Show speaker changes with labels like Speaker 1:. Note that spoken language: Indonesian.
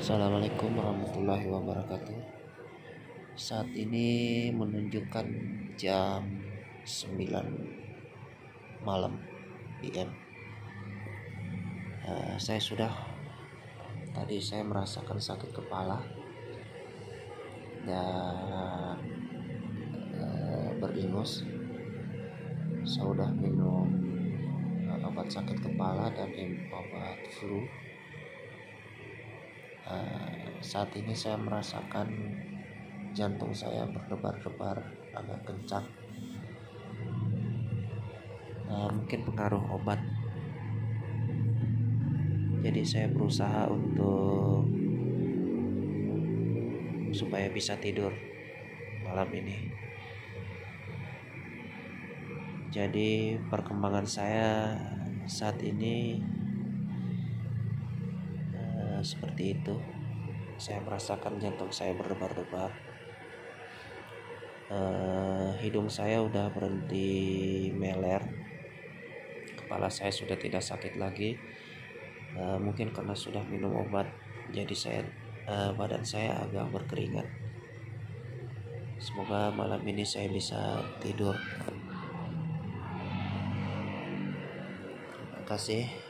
Speaker 1: Assalamualaikum warahmatullahi wabarakatuh. Saat ini menunjukkan jam 9 malam PM uh, Saya sudah Tadi saya merasakan sakit kepala Dan uh, Beringus. Saya sudah minum uh, obat sakit kepala dan obat flu Eh, saat ini saya merasakan jantung saya berdebar-debar agak kencang. Uh, mungkin pengaruh obat. Jadi saya berusaha untuk supaya bisa tidur malam ini. Jadi perkembangan saya saat ini seperti itu. Saya merasakan jantung saya berdebar-debar. Uh, hidung saya udah berhenti meler. Kepala saya sudah tidak sakit lagi. Uh, mungkin karena sudah minum obat jadi saya uh, badan saya agak berkeringat. Semoga malam ini saya bisa tidur. Terima kasih